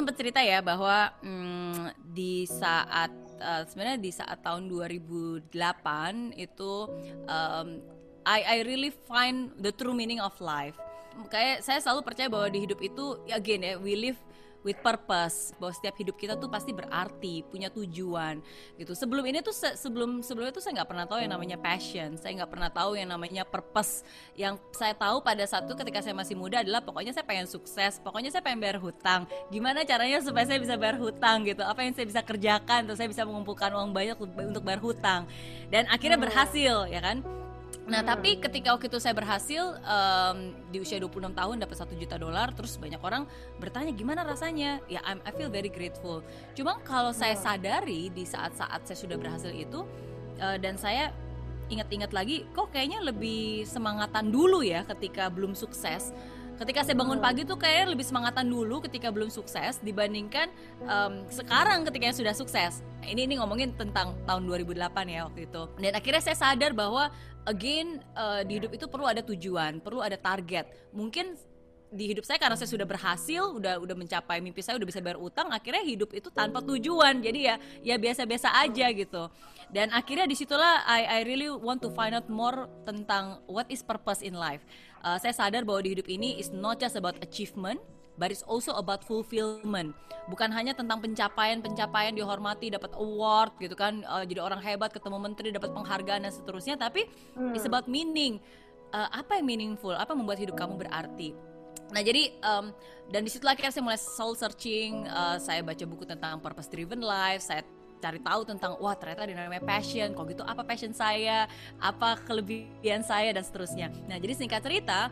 sempat cerita ya bahwa hmm, di saat uh, sebenarnya di saat tahun 2008 itu um, I I really find the true meaning of life. Kayak saya selalu percaya bahwa di hidup itu again ya we live with purpose. Bahwa setiap hidup kita tuh pasti berarti punya tujuan gitu. Sebelum ini tuh se sebelum sebelum itu saya nggak pernah tahu yang namanya passion. Saya nggak pernah tahu yang namanya purpose. Yang saya tahu pada saat itu ketika saya masih muda adalah pokoknya saya pengen sukses pokoknya saya pengen bayar hutang. Gimana caranya supaya saya bisa bayar hutang gitu? Apa yang saya bisa kerjakan terus saya bisa mengumpulkan uang banyak untuk bayar hutang. Dan akhirnya berhasil ya kan Nah, hmm. tapi ketika waktu itu saya berhasil um, di usia 26 tahun dapat satu juta dolar, terus banyak orang bertanya gimana rasanya? Ya, I'm, I feel very grateful. Cuma kalau saya hmm. sadari di saat-saat saya sudah berhasil itu uh, dan saya ingat-ingat lagi, kok kayaknya lebih semangatan dulu ya ketika belum sukses ketika saya bangun pagi tuh kayaknya lebih semangatan dulu ketika belum sukses dibandingkan um, sekarang ketika yang sudah sukses ini ini ngomongin tentang tahun 2008 ya waktu itu dan akhirnya saya sadar bahwa again uh, di hidup itu perlu ada tujuan perlu ada target mungkin di hidup saya karena saya sudah berhasil, udah udah mencapai mimpi saya, udah bisa bayar utang, akhirnya hidup itu tanpa tujuan. Jadi ya ya biasa-biasa aja gitu. Dan akhirnya di situlah I I really want to find out more tentang what is purpose in life. Uh, saya sadar bahwa di hidup ini is not just about achievement, but it's also about fulfillment. Bukan hanya tentang pencapaian-pencapaian dihormati, dapat award gitu kan, uh, jadi orang hebat, ketemu menteri, dapat penghargaan dan seterusnya, tapi hmm. it's about meaning. Uh, apa yang meaningful? Apa yang membuat hidup kamu berarti? Nah jadi um, dan di situ akhirnya saya mulai soul searching, uh, saya baca buku tentang purpose driven life, saya cari tahu tentang wah ternyata ada namanya passion, kok gitu apa passion saya, apa kelebihan saya dan seterusnya. Nah jadi singkat cerita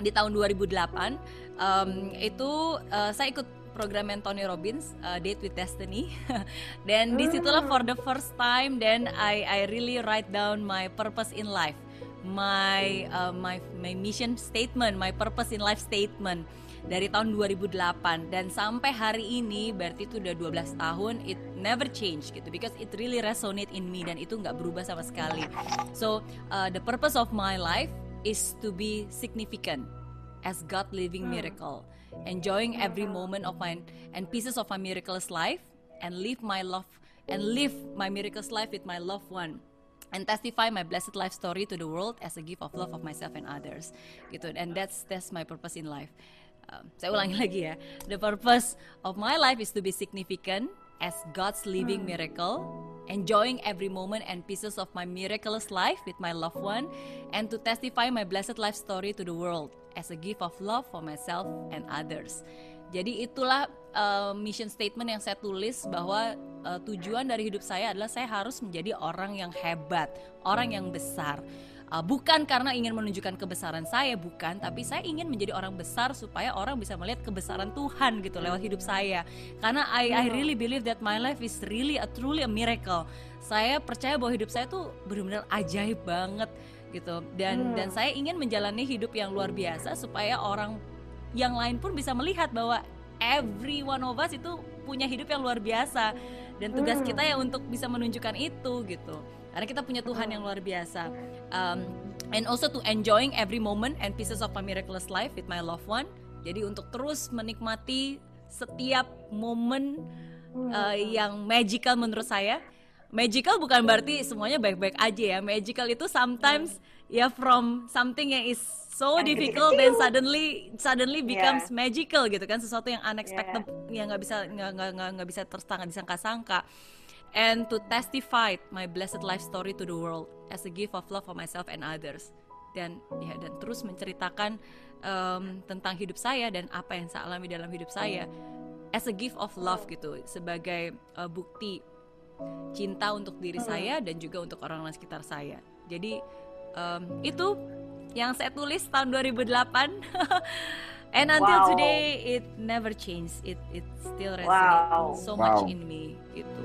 di tahun 2008 um, itu uh, saya ikut program Tony Robbins uh, Date with Destiny. Dan di situlah for the first time then I I really write down my purpose in life. My uh, my my mission statement, my purpose in life statement dari tahun 2008 dan sampai hari ini berarti itu udah 12 tahun it never change gitu. Because it really resonate in me dan itu nggak berubah sama sekali. So uh, the purpose of my life is to be significant as God living miracle enjoying every moment of my and pieces of my miraculous life and live my love and live my miraculous life with my loved one and testify my blessed life story to the world as a gift of love of myself and others gitu. And that's that's my purpose in life. Um, saya ulangi lagi ya. The purpose of my life is to be significant as God's living miracle enjoying every moment and pieces of my miraculous life with my loved one and to testify my blessed life story to the world as a gift of love for myself and others. Jadi itulah uh, mission statement yang saya tulis bahwa uh, tujuan dari hidup saya adalah saya harus menjadi orang yang hebat, orang yang besar. Uh, bukan karena ingin menunjukkan kebesaran saya, bukan, tapi saya ingin menjadi orang besar supaya orang bisa melihat kebesaran Tuhan gitu lewat hidup saya. Karena I, I really believe that my life is really a truly a miracle. Saya percaya bahwa hidup saya tuh benar-benar ajaib banget gitu. Dan hmm. dan saya ingin menjalani hidup yang luar biasa supaya orang yang lain pun bisa melihat bahwa every one of us itu punya hidup yang luar biasa dan tugas hmm. kita ya untuk bisa menunjukkan itu gitu karena kita punya Tuhan yang luar biasa. Um, and also to enjoying every moment and pieces of my miraculous life with my loved one. Jadi untuk terus menikmati setiap momen uh, yang magical menurut saya. Magical bukan berarti semuanya baik-baik aja ya. Magical itu sometimes ya from something yang is so yang difficult dan suddenly suddenly becomes yeah. magical gitu kan. Sesuatu yang unexpected yeah. yang nggak bisa nggak nggak nggak bisa terstanga disangka-sangka and to testify my blessed life story to the world as a gift of love for myself and others dan ya dan terus menceritakan um, tentang hidup saya dan apa yang saya alami dalam hidup saya as a gift of love gitu sebagai uh, bukti cinta untuk diri saya dan juga untuk orang-orang sekitar saya jadi um, itu yang saya tulis tahun 2008 and until wow. today it never changed it it still resonates wow. so wow. much in me gitu